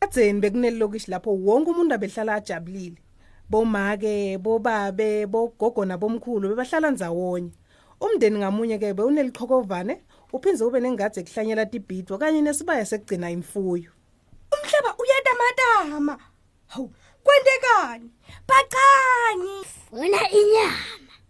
Kadzeni bekuneli lokishi lapho wonke umuntu abehlala ajabulile. Bomake, bobabe, bogogo nabomkhulu bebahlala ndzawonye. Umndeni ngamunye ke bewuneliqhokovane uphinze ube nengadze ekuhlanyela tibhidwa kanye nesibaya sekugcina imfuyo. Umhlaba uyatamatama. Hawu kwentekani baqani funa inyama